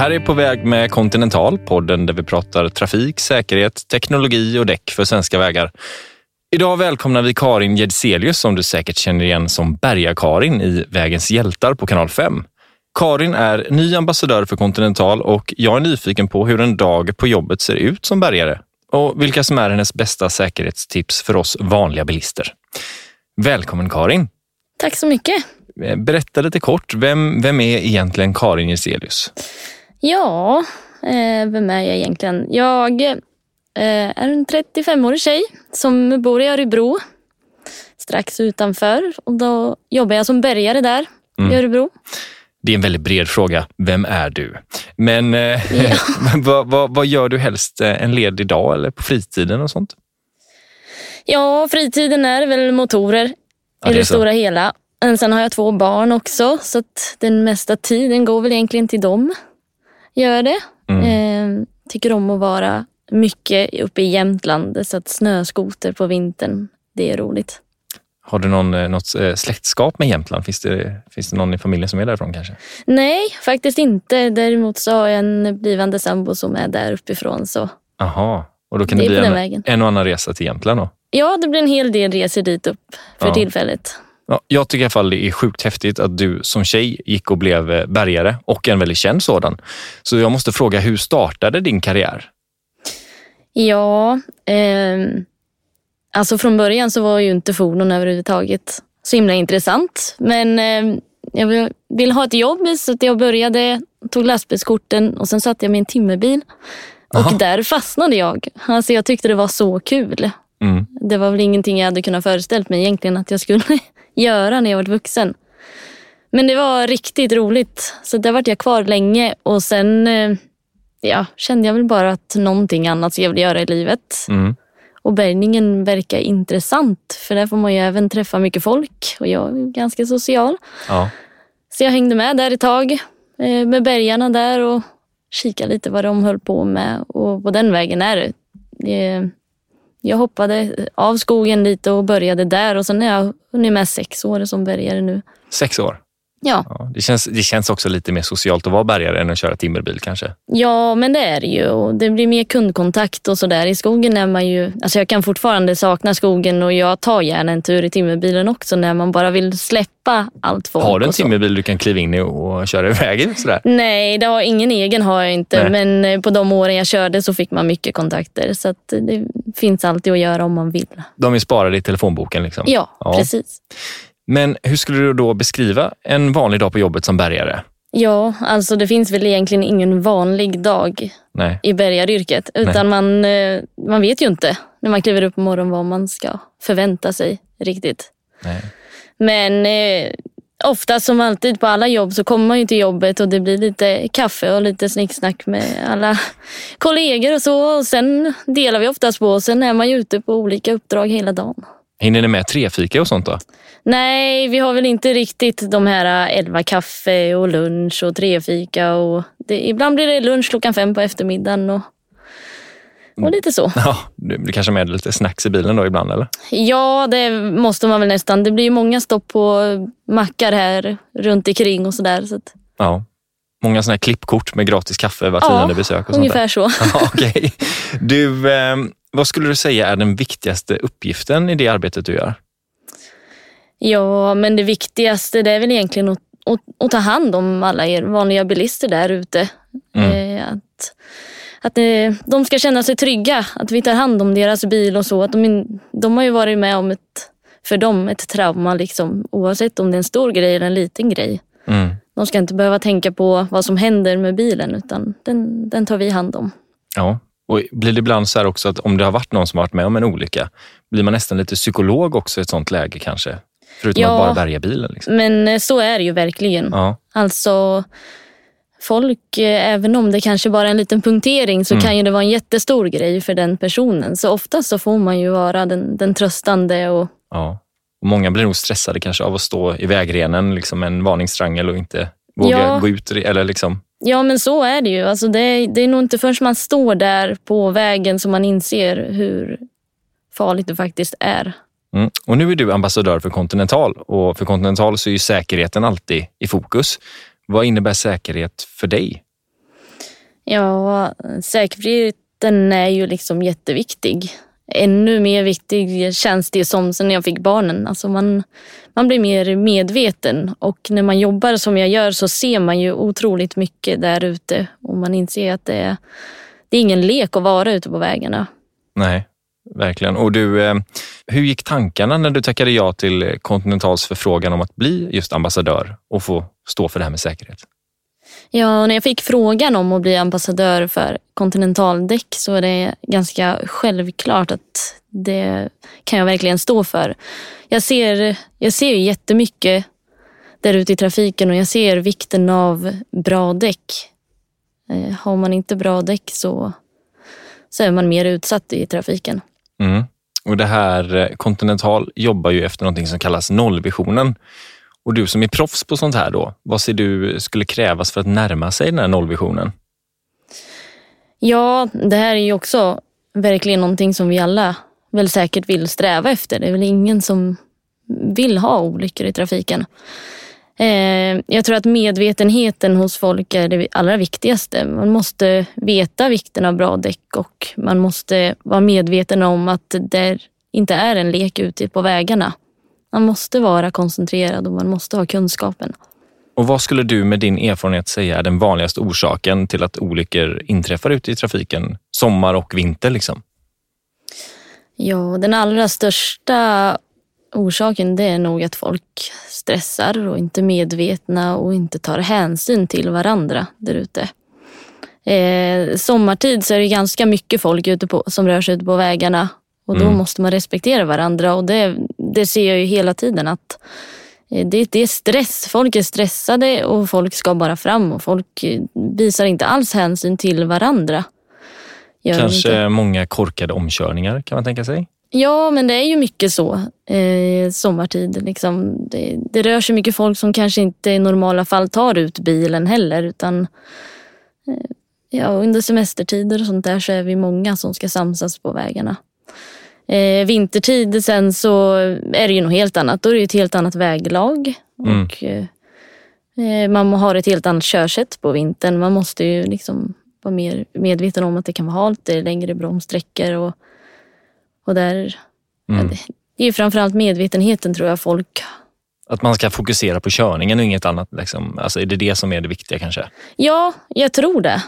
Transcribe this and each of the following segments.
Här är På väg med Continental, podden där vi pratar trafik, säkerhet, teknologi och däck för svenska vägar. Idag välkomnar vi Karin Jedselius som du säkert känner igen som Berga-Karin i Vägens hjältar på kanal 5. Karin är ny ambassadör för Continental och jag är nyfiken på hur en dag på jobbet ser ut som bärgare och vilka som är hennes bästa säkerhetstips för oss vanliga bilister. Välkommen Karin! Tack så mycket! Berätta lite kort, vem, vem är egentligen Karin Giselius? Ja, eh, vem är jag egentligen? Jag eh, är en 35-årig tjej som bor i Örebro, strax utanför. Och då jobbar jag som bärgare där mm. i Örebro. Det är en väldigt bred fråga. Vem är du? Men eh, ja. vad, vad, vad, gör du helst en ledig dag eller på fritiden och sånt? Ja, fritiden är väl motorer ja, i det, stora hela. Men sen har jag två barn också så att den mesta tiden går väl egentligen till dem. Gör det. Mm. Eh, tycker om att vara mycket uppe i Jämtland så att snöskoter på vintern, det är roligt. Har du någon, eh, något eh, släktskap med Jämtland? Finns det, finns det någon i familjen som är därifrån kanske? Nej, faktiskt inte. Däremot så har jag en blivande sambo som är där uppifrån. Så Aha. och då kan det, det bli en, en och annan resa till Jämtland då? Ja, det blir en hel del resor dit upp för ja. tillfället. Ja, jag tycker i alla fall det är sjukt häftigt att du som tjej gick och blev eh, bärgare och en väldigt känd sådan. Så jag måste fråga, hur startade din karriär? Ja, eh, alltså från början så var ju inte fordon överhuvudtaget så himla intressant. Men eh, jag ville ha ett jobb så jag började, tog lastbilskorten och sen satte jag mig i en timmerbil. Och där fastnade jag. Alltså jag tyckte det var så kul. Mm. Det var väl ingenting jag hade kunnat föreställa mig egentligen att jag skulle göra när jag var vuxen. Men det var riktigt roligt. Så där vart jag kvar länge och sen eh, ja, kände jag väl bara att någonting annat jag vill göra i livet. Mm. Och bärgningen verkar intressant för där får man ju även träffa mycket folk och jag är ganska social. Ja. Så jag hängde med där ett tag eh, med bärgarna där och kikade lite vad de höll på med och på den vägen är det jag hoppade av skogen lite och började där och sen är jag hunnit med sex år som bärgare nu. Sex år? Ja. ja. det, känns, det känns också lite mer socialt att vara bärgare än att köra timmerbil kanske? Ja, men det är det ju. Och det blir mer kundkontakt och sådär. I skogen är man ju... Alltså jag kan fortfarande sakna skogen och jag tar gärna en tur i timmerbilen också när man bara vill släppa allt folk. Har du en timmerbil du kan kliva in i och köra iväg sådär? Nej, det har, ingen egen har jag inte. Nej. Men eh, på de åren jag körde så fick man mycket kontakter. Så det finns alltid att göra om man vill. De är sparade i telefonboken? Liksom. Ja, ja. precis. Men hur skulle du då beskriva en vanlig dag på jobbet som bärgare? Ja, alltså det finns väl egentligen ingen vanlig dag Nej. i bärgaryrket. Utan man, eh, man vet ju inte när man kliver upp på morgonen vad man ska förvänta sig riktigt. Nej. Men eh, ofta som alltid på alla jobb så kommer man ju till jobbet och det blir lite kaffe och lite snicksnack med alla kollegor och så. Och sen delar vi oftast på och sen är man ju ute på olika uppdrag hela dagen. Hinner ni med trefika och sånt då? Nej, vi har väl inte riktigt de här äh, elva kaffe och lunch och trefika. Och det, ibland blir det lunch klockan fem på eftermiddagen och, och lite så. Ja, det blir kanske med lite snacks i bilen då ibland eller? Ja, det måste man väl nästan. Det blir många stopp på mackar här runt omkring och sådär. Så att... Ja. Många sådana här klippkort med gratis kaffe var tionde ja, besök? Och ungefär sånt så. Ja, okay. Du, eh, vad skulle du säga är den viktigaste uppgiften i det arbetet du gör? Ja, men det viktigaste det är väl egentligen att, att, att ta hand om alla er vanliga bilister där ute. Mm. Eh, att, att eh, de ska känna sig trygga, att vi tar hand om deras bil och så. Att de, de har ju varit med om ett, för dem, ett trauma liksom, oavsett om det är en stor grej eller en liten grej. Mm. De ska inte behöva tänka på vad som händer med bilen utan den, den tar vi hand om. Ja, och blir det ibland så här också att om det har varit någon som har varit med om en olycka, blir man nästan lite psykolog också i ett sånt läge kanske? Förutom ja, att bara bärga bilen. Liksom. Men eh, så är det ju verkligen. Ja. Alltså, folk, eh, även om det kanske bara är en liten punktering så mm. kan ju det vara en jättestor grej för den personen. Så ofta så får man ju vara den, den tröstande. Och... Ja. Och många blir nog stressade kanske av att stå i vägrenen liksom en varningstriangel och inte våga ja. gå ut. Eller liksom. Ja, men så är det ju. Alltså det, det är nog inte förrän man står där på vägen som man inser hur farligt det faktiskt är. Mm. Och nu är du ambassadör för Continental och för Continental så är ju säkerheten alltid i fokus. Vad innebär säkerhet för dig? Ja, säkerheten är ju liksom jätteviktig. Ännu mer viktig känns det som sen när jag fick barnen. Alltså man, man blir mer medveten och när man jobbar som jag gör så ser man ju otroligt mycket där ute och man inser att det är, det är ingen lek att vara ute på vägarna. Nej, verkligen. Och du, eh, hur gick tankarna när du tackade ja till Continentals förfrågan om att bli just ambassadör och få stå för det här med säkerhet? Ja, när jag fick frågan om att bli ambassadör för kontinentaldäck så är det ganska självklart att det kan jag verkligen stå för. Jag ser, jag ser jättemycket där ute i trafiken och jag ser vikten av bra däck. Eh, har man inte bra däck så, så är man mer utsatt i trafiken. Mm. Och det här eh, Continental jobbar ju efter någonting som kallas nollvisionen. Och du som är proffs på sånt här då, vad ser du skulle krävas för att närma sig den här nollvisionen? Ja, det här är ju också verkligen någonting som vi alla väl säkert vill sträva efter. Det är väl ingen som vill ha olyckor i trafiken. Eh, jag tror att medvetenheten hos folk är det allra viktigaste. Man måste veta vikten av bra däck och man måste vara medveten om att det inte är en lek ute på vägarna. Man måste vara koncentrerad och man måste ha kunskapen. Och vad skulle du med din erfarenhet säga är den vanligaste orsaken till att olyckor inträffar ute i trafiken sommar och vinter? Liksom? Ja, den allra största orsaken det är nog att folk stressar och inte är medvetna och inte tar hänsyn till varandra där ute. Eh, sommartid så är det ganska mycket folk ute på, som rör sig ute på vägarna och då mm. måste man respektera varandra och det, det ser jag ju hela tiden att eh, det, det, är stress. Folk är stressade och folk ska bara fram och folk eh, visar inte alls hänsyn till varandra. Gör Kanske många korkade omkörningar kan man tänka sig? Ja, men det är ju mycket så eh, sommartid. Liksom. Det, det, rör sig mycket folk som kanske inte i normala fall tar ut bilen heller. Utan eh, ja, under semestertider och sånt där så är vi många som ska samsas på vägarna. Eh, vintertid sen så är det ju något helt annat. Då är det ett helt annat väglag. Mm. Och, eh, eh, man har ett helt annat körsätt på vintern. Man måste ju liksom vara mer medveten om att det kan vara halt, det är längre bromssträckor och, och där... Mm. Ja, det, det är ju framförallt medvetenheten tror jag folk att man ska fokusera på körningen och inget annat. Liksom. Alltså, är det det som är det viktiga kanske? Ja, jag tror det.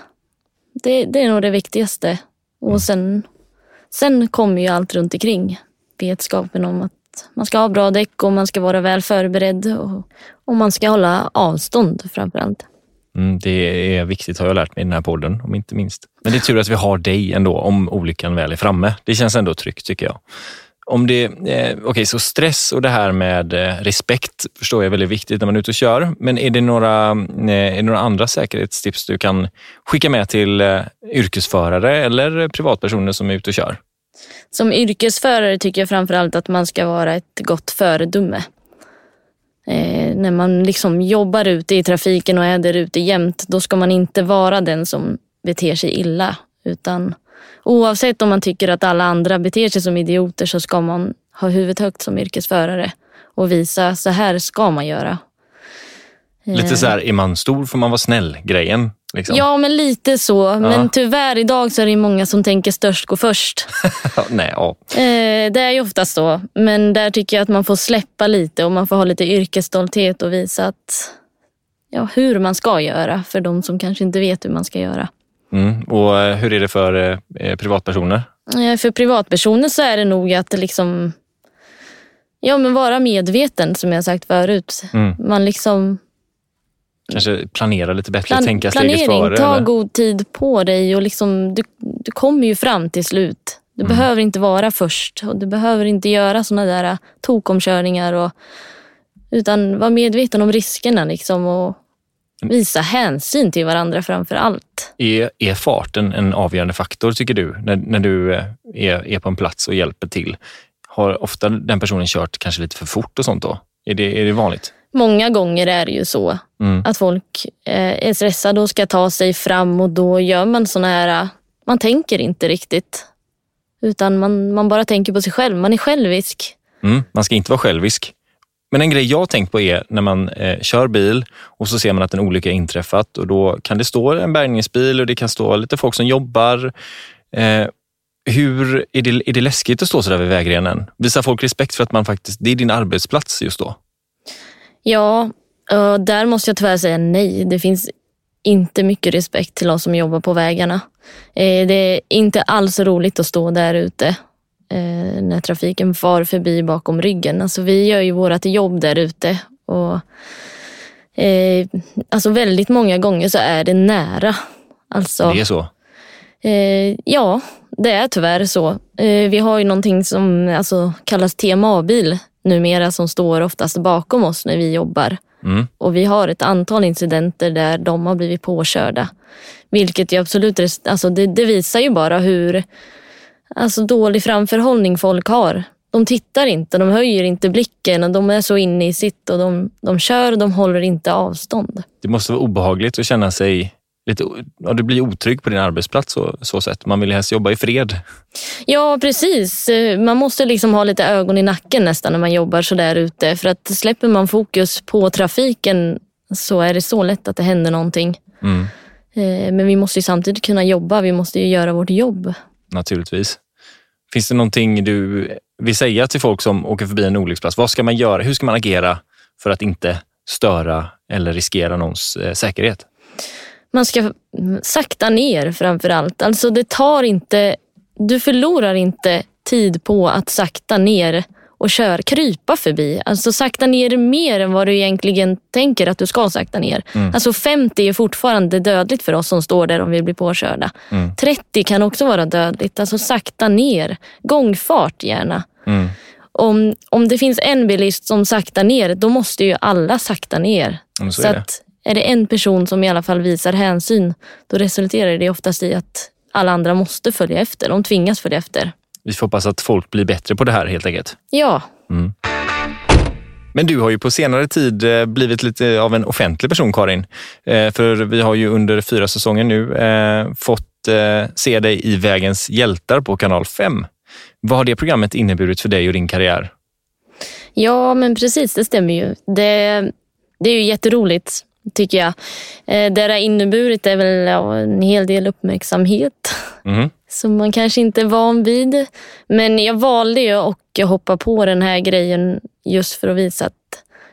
Det, det är nog det viktigaste. Och mm. sen Sen kommer ju allt runt omkring. Vetskapen om att man ska ha bra däck och man ska vara väl förberedd och, och man ska hålla avstånd framför allt. Mm, det är viktigt har jag lärt mig i den här podden, om inte minst. Men det är tur att vi har dig ändå, om olyckan väl är framme. Det känns ändå tryggt tycker jag. Om det, eh, okay, så stress och det här med eh, respekt förstår jag är väldigt viktigt när man är ute och kör. Men är det några, eh, är det några andra säkerhetstips du kan skicka med till eh, yrkesförare eller privatpersoner som är ute och kör? Som yrkesförare tycker jag framförallt att man ska vara ett gott föredöme. Eh, när man liksom jobbar ute i trafiken och är där ute jämt, då ska man inte vara den som beter sig illa. Utan oavsett om man tycker att alla andra beter sig som idioter så ska man ha huvudet högt som yrkesförare och visa så här ska man göra. Lite så här, är man stor får man vara snäll grejen. Liksom. Ja, men lite så. Ja. Men tyvärr idag så är det många som tänker störst går först. Nej, ja. Eh, det är ju ofta så. Men där tycker jag att man får släppa lite och man får ha lite yrkesstolthet och visa att, ja, hur man ska göra för de som kanske inte vet hur man ska göra. Mm. Och eh, hur är det för eh, eh, privatpersoner? För privatpersoner så är det nog att liksom Ja men vara medveten som jag sagt förut. Mm. Man liksom Kanske planera lite bättre, plan tänka steget före? Ta eller? god tid på dig och liksom, du, du kommer ju fram till slut. Du mm. behöver inte vara först och du behöver inte göra såna där tokomkörningar. Och, utan var medveten om riskerna liksom och visa hänsyn till varandra framför allt. Är, är farten en avgörande faktor tycker du, när, när du eh, är, är på en plats och hjälper till? Har ofta den personen kört kanske lite för fort och sånt då? Är det, är det vanligt? Många gånger är det ju så mm. att folk eh, är stressade och ska ta sig fram och då gör man såna här, man tänker inte riktigt. Utan man, man bara tänker på sig själv, man är självisk. Mm, man ska inte vara självisk. Men en grej jag har tänkt på är när man eh, kör bil och så ser man att en olycka inträffat och då kan det stå en bärgningsbil och det kan stå lite folk som jobbar. Eh, hur är det, är det läskigt att stå sådär vid vägrenen? Visar folk respekt för att man faktiskt, det är din arbetsplats just då? Ja, eh, där måste jag tyvärr säga nej. Det finns inte mycket respekt till oss som jobbar på vägarna. Eh, det är inte alls roligt att stå där ute eh, när trafiken far förbi bakom ryggen. Alltså vi gör ju vårt jobb där ute och eh, alltså väldigt många gånger så är det nära. Alltså, Det är så? Eh, ja, det är tyvärr så. Eh, vi har ju någonting som alltså, kallas TMA-bil numera som står oftast bakom oss när vi jobbar. Mm. Och vi har ett antal incidenter där de har blivit påkörda. Vilket ju absolut, alltså det, det visar ju bara hur alltså dålig framförhållning folk har. De tittar inte, de höjer inte blicken de är så inne i sitt och de, de kör och de håller inte avstånd. Det måste vara obehagligt att känna sig lite, ja, du blir otrygg på din arbetsplats så, så sätt. Man vill helst jobba i fred. Ja, precis. Man måste liksom ha lite ögon i nacken nästan när man jobbar så där ute. För att släpper man fokus på trafiken så är det så lätt att det händer någonting. Mm. Eh, Men vi måste samtidigt kunna jobba. Vi måste göra vårt jobb. Naturligtvis. Finns det någonting du vill säga till folk som åker förbi en olycksplats? Vad ska man göra? Hur ska man agera för att inte störa eller riskera någons eh, säkerhet? Man ska sakta ner framför allt. Alltså det tar inte... Du förlorar inte tid på att sakta ner och kör, krypa förbi. Alltså sakta ner mer än vad du egentligen tänker att du ska sakta ner. Alltså 50 är fortfarande dödligt för oss som står där om vi blir påkörda. 30 kan också vara dödligt. Alltså sakta ner. Gångfart gärna. Mm. Om, om det finns en bilist som saktar ner, då måste ju alla sakta ner. Men så så är det. att är det en person som i alla fall visar hänsyn, då resulterar det oftast i att alla andra måste följa efter. De tvingas följa efter. Vi får hoppas att folk blir bättre på det här helt enkelt. Ja, Men du har ju på senare tid eh, blivit lite av en offentlig person, Karin. Eh, För vi har ju under fyra säsonger nu eh, fått se dig i Vägens hjältar på kanal 5. Vad har det programmet inneburit för dig och din karriär? ja men precis, det stämmer ju. Det, det är ju jätteroligt, tycker jag. Eh, Det har inneburit är väl ja, en hel del uppmärksamhet Mhm. som man kanske inte är van vid. Men jag valde ju att hoppa på den här grejen just för att visa att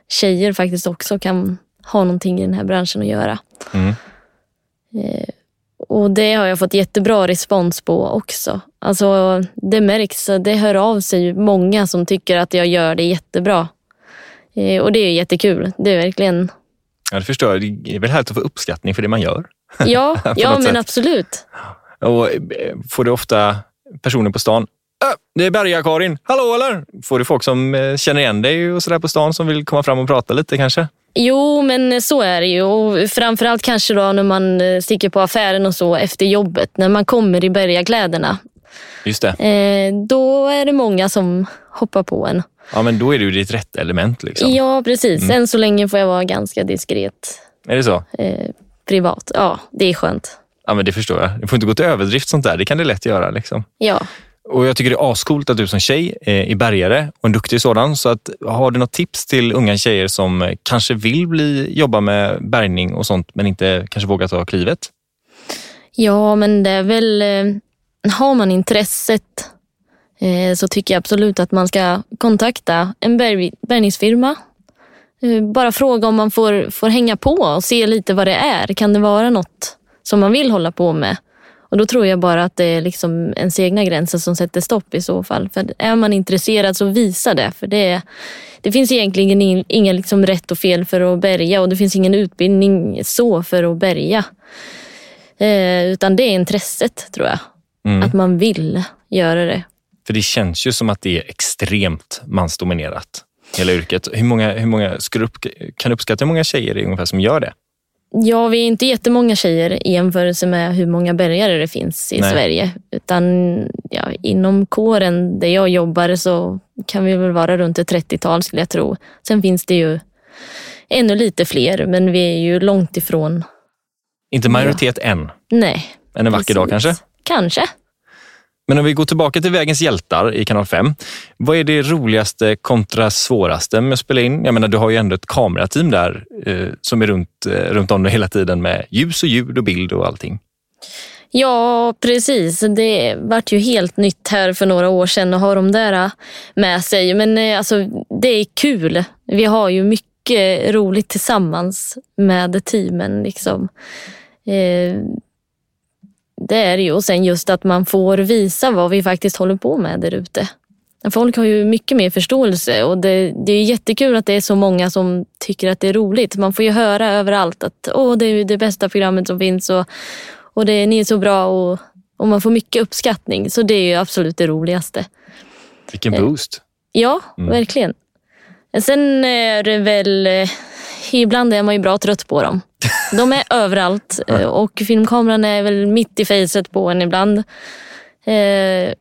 tjejer faktiskt också kan ha någonting i den här branschen att göra. Mm. Eh, Och det har jag fått jättebra respons på också. Alltså, det märks, det hör av sig många som tycker att jag gör det jättebra. Eh, Och det är jättekul. Det är verkligen, Ja, det förstår jag. Det är väl härligt att få uppskattning för det man gör. ja, ja men sätt. absolut. Och eh, får du ofta personer på stan "Äh, det är Berga-Karin, hallå eller? Får du folk som eh, känner igen dig och sådär på stan som vill komma fram och prata lite kanske? Jo, men så är det ju. Och framförallt kanske då när man eh, sticker på affären och så efter jobbet. När man kommer i bergakläderna. Just det. Eh, då är det många som hoppar på en. Ja, men då är du ditt rätt element. Liksom. Ja, precis. Mm. Än så länge får jag vara ganska diskret Är det så? eh, privat. Ja, det är skönt. Ja, men det förstår jag. Du får inte gå till överdrift sånt där. Det kan det lätt göra. Liksom. Ja. Och Jag tycker det är ascoolt att du som tjej eh, är bärgare och en duktig sådan. Så att, har du något tips till unga tjejer som eh, kanske vill bli, jobba med bärgning och sånt men inte kanske vågar ta klivet? ja, men det är väl... Eh, har man intresset så tycker jag absolut att man ska kontakta en bärgningsfirma. Eh, bara fråga om man får, får hänga på och se lite vad det är. Kan det vara något som man vill hålla på med? Och Då tror jag bara att det är liksom ens egna gränser som sätter stopp i så fall. För Är man intresserad så visa det. För Det, det finns egentligen in- inga liksom rätt och fel för att bärga och det finns ingen utbildning så för att bärga. Eh, utan det är intresset tror jag. Mm. Att man vill göra det. För det känns ju som att det är extremt mansdominerat, hela yrket. Hur många, hur många upp, kan du uppskatta hur många tjejer det är ungefär som gör det? Ja, vi är inte jättemånga tjejer i jämförelse med hur många bärgare det finns i Nej. Sverige. Utan ja, inom kåren där jag jobbar så kan vi väl vara runt ett 30-tal skulle jag tro. Sen finns det ju ännu lite fler, men vi är ju långt ifrån. Inte majoritet än, Nej. men en vacker dag precis. kanske? Kanske. Men om vi går tillbaka till Vägens hjältar i kanal 5. Vad är det roligaste kontra svåraste med att spela in? Jag menar, du har ju ändå ett kamerateam där eh, som är runt, eh, runt om dig hela tiden med ljus och ljud och bild och allting. Ja, precis. Det vart ju helt nytt här för några år sedan att ha de där eh, med sig. Men eh, alltså, det är kul. Vi har ju mycket roligt tillsammans med teamen. Liksom. Eh, Eh, det är det ju. Och sen just att man får visa vad vi faktiskt håller på med där ute. Folk har ju mycket mer förståelse och det, det är jättekul att det är så många som tycker att det är roligt. Man får ju höra överallt att Åh, det är det bästa programmet som finns och, och det, ni är så bra och, och man får mycket uppskattning. Så det är ju absolut det roligaste. Vilken boost! Ja, mm. verkligen. Sen är det väl... Ibland är man ju bra trött på dem. De är överallt eh, och filmkameran är väl mitt i facet på en ibland. Eh,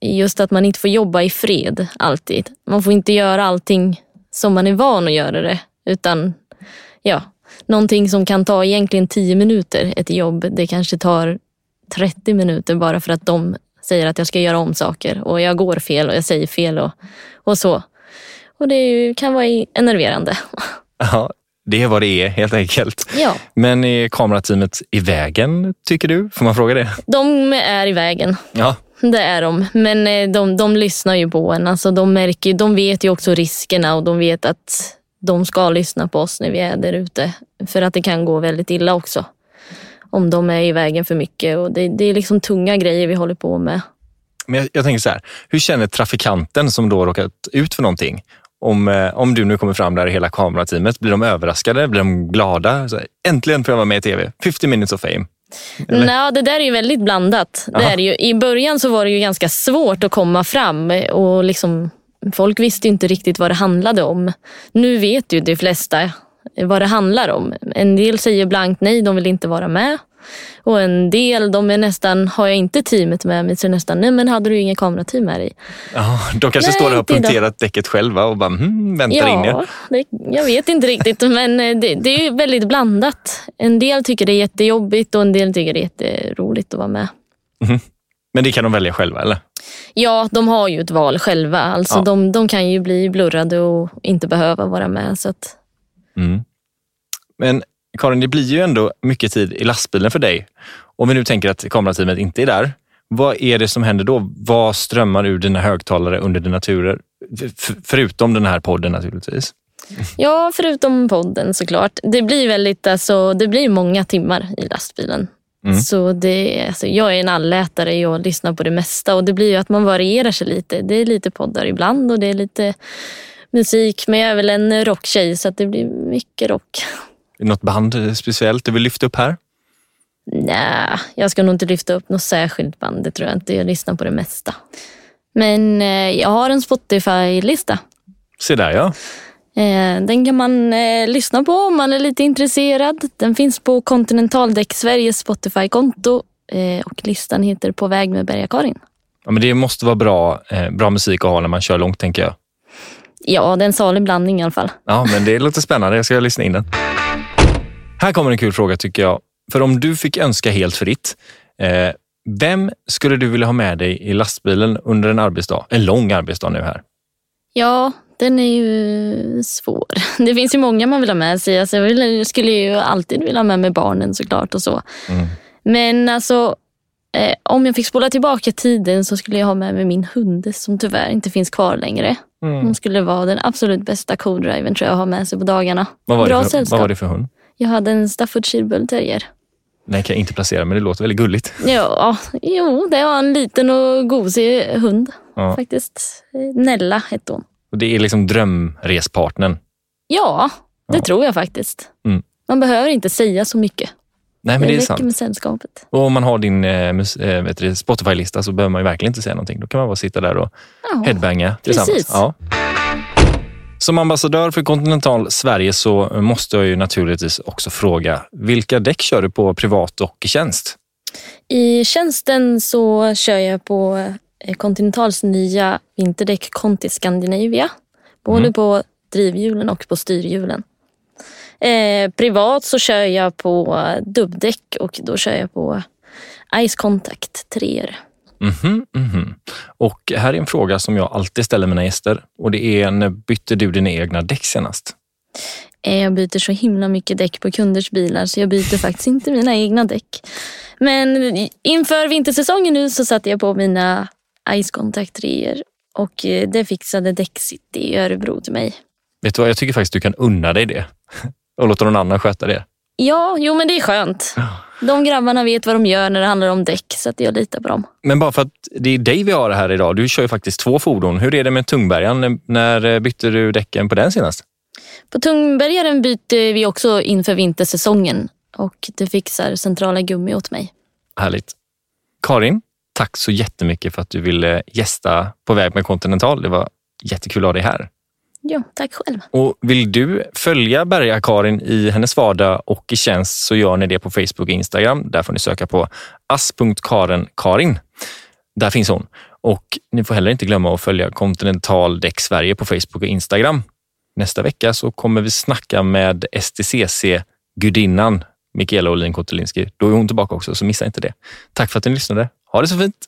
just att man inte får jobba i fred alltid. Man får inte göra allting som man är van att göra det. Utan ja, någonting som kan ta egentligen tio minuter, ett jobb, det kanske tar 30 minuter bara för att de säger att jag ska göra om saker och jag går fel och jag säger fel och, och så. Och det kan vara enerverande. Ja, det är vad det är helt enkelt. Ja. Men är kamerateamet i vägen, tycker du? Får man fråga det? De är i vägen. Ja. Det är de. Men eh, de, de lyssnar ju på en. Alltså, de, märker, de vet ju också riskerna och de vet att de ska lyssna på oss när vi är där ute. För att det kan gå väldigt illa också. Om de är i vägen för mycket. Och det, det är liksom tunga grejer vi håller på med. Men jag, jag tänker så här, hur känner trafikanten som då råkat ut för någonting? Om, eh, om du nu kommer fram där i hela kamerateamet, blir de överraskade? Blir de glada? Så, Äntligen får jag vara med i tv. 50 minutes of fame. Nej, det där är ju väldigt blandat. Det är ju. I början så var det ju ganska svårt att komma fram och liksom, folk visste inte riktigt vad det handlade om. Nu vet ju de flesta vad det handlar om. En del säger blankt nej, de vill inte vara med. Och en del, de är nästan, har jag inte teamet med mig så är nästan, nej men hade du inget kamerateam med dig? Ja, de kanske nej, står och har punkterat däcket själva och bara hmm, väntar ja, in er. Det, jag vet inte riktigt men eh, det, det är väldigt blandat. En del tycker det är jättejobbigt och en del tycker det är jätteroligt att vara med. Mm. Men det kan de välja själva eller? Ja, de har ju ett val själva. Alltså, ja. de, de kan ju bli blurrade och inte behöva vara med. Så att... mm. Men Karin, det blir ju ändå mycket tid i lastbilen för dig. Om vi nu tänker att kamerateamet inte är där, vad är det som händer då? Vad strömmar ur dina högtalare under dina turer? förutom den här podden naturligtvis. Ja, förutom podden såklart. Det blir väldigt, alltså, det blir många timmar i lastbilen. Mm. Så det, alltså, jag är en allätare, jag lyssnar på det mesta och det blir ju att man varierar sig lite. Det är lite poddar ibland och det är lite musik, men jag är väl en rocktjej så att det blir mycket rock. Något band speciellt du vill lyfta upp här? Nej, jag ska nog inte lyfta upp något särskilt band. Det tror jag inte. Jag lyssnar på det mesta. Men eh, jag har en Spotify-lista. Se där ja. Eh, den kan man eh, lyssna på om man är lite intresserad. Den finns på Continentaldäck Sveriges Spotify-konto och listan heter På väg med Berga-Karin. Ja, men det måste vara bra, bra musik att ha när man kör långt tänker jag. Ja, det är en salig blandning i alla fall. Ja, men det låter spännande. Jag ska lyssna in den. Här kommer en kul fråga tycker jag. För om du fick önska helt fritt, eh, vem skulle du vilja ha med dig i lastbilen under en arbetsdag? En lång arbetsdag nu här. Ja, den är ju svår. Det finns ju många man vill ha med sig. Alltså, jag skulle ju alltid vilja ha med mig barnen såklart och så. Mm. Men alltså, eh, om jag fick spola tillbaka tiden så skulle jag ha med mig min hund som tyvärr inte finns kvar längre. Mm. Hon skulle vara den absolut bästa co-driven tror jag att ha med sig på dagarna. Vad var, Bra det för, vad var det för hund? Jag hade en Staffordshire bull terrier. Den kan jag inte placera, men det låter väldigt gulligt. Ja, jo, det var en liten och gosig hund ja. faktiskt. Nella hette hon. Och det är liksom drömrespartnern? Ja, det ja. tror jag faktiskt. Mm. Man behöver inte säga så mycket. Nej, men det, det är sant. med sällskapet. Och om man har din eh, Spotify-lista så behöver man verkligen inte säga någonting. Då kan man bara sitta där och ja, headbanga tillsammans. Precis. Ja. Som ambassadör för Continental Sverige så måste jag ju naturligtvis också fråga, vilka däck kör du på privat och i tjänst? I tjänsten så kör jag på eh, Continentals nya vinterdäck Conti Scandinavia. Både mm. på drivhjulen och på styrhjulen. Eh, privat så kör jag på dubbdäck och då kör jag på Ice Contact 3. Mhm, mhm. Och här är en fråga som jag alltid ställer mina gäster och det är när bytte du dina egna däck senast? Eh, Jag byter så himla mycket däck på kunders bilar så jag byter faktiskt inte mina egna däck. Men inför vintersäsongen nu så satte jag på mina Ice Contact 3 och eh, det fixade Däck City i Örebro till mig. Vet du vad, jag tycker faktiskt du kan unna dig det och låta någon annan sköta det. Ja, jo men det är skönt. De grabbarna vet vad de gör när det handlar om däck så att jag litar på dem. Men bara för att det är dig vi har här idag. Du kör ju faktiskt två fordon. Hur är det med Tungbergan? När eh, bytte du däcken på den senast? På Tungbergaren byter vi också inför vintersäsongen och det fixar Centrala Gummi åt mig. Härligt. Karin, tack så jättemycket för att du ville gästa På väg med Continental. Det var jättekul att ha dig här. Ja, tack själv. Och vill du följa Berga-Karin i hennes vardag och i tjänst så gör ni det på Facebook och Instagram. Där får ni söka på ass.karenkarin. Där finns hon. Och ni får heller inte glömma att följa Continental Däck Sverige på Facebook och Instagram. Nästa vecka så kommer vi snacka med STCC-gudinnan Mikaela Olin Kotelinski. Då är hon tillbaka också, så missa inte det. Tack för att ni lyssnade. Ha det så fint!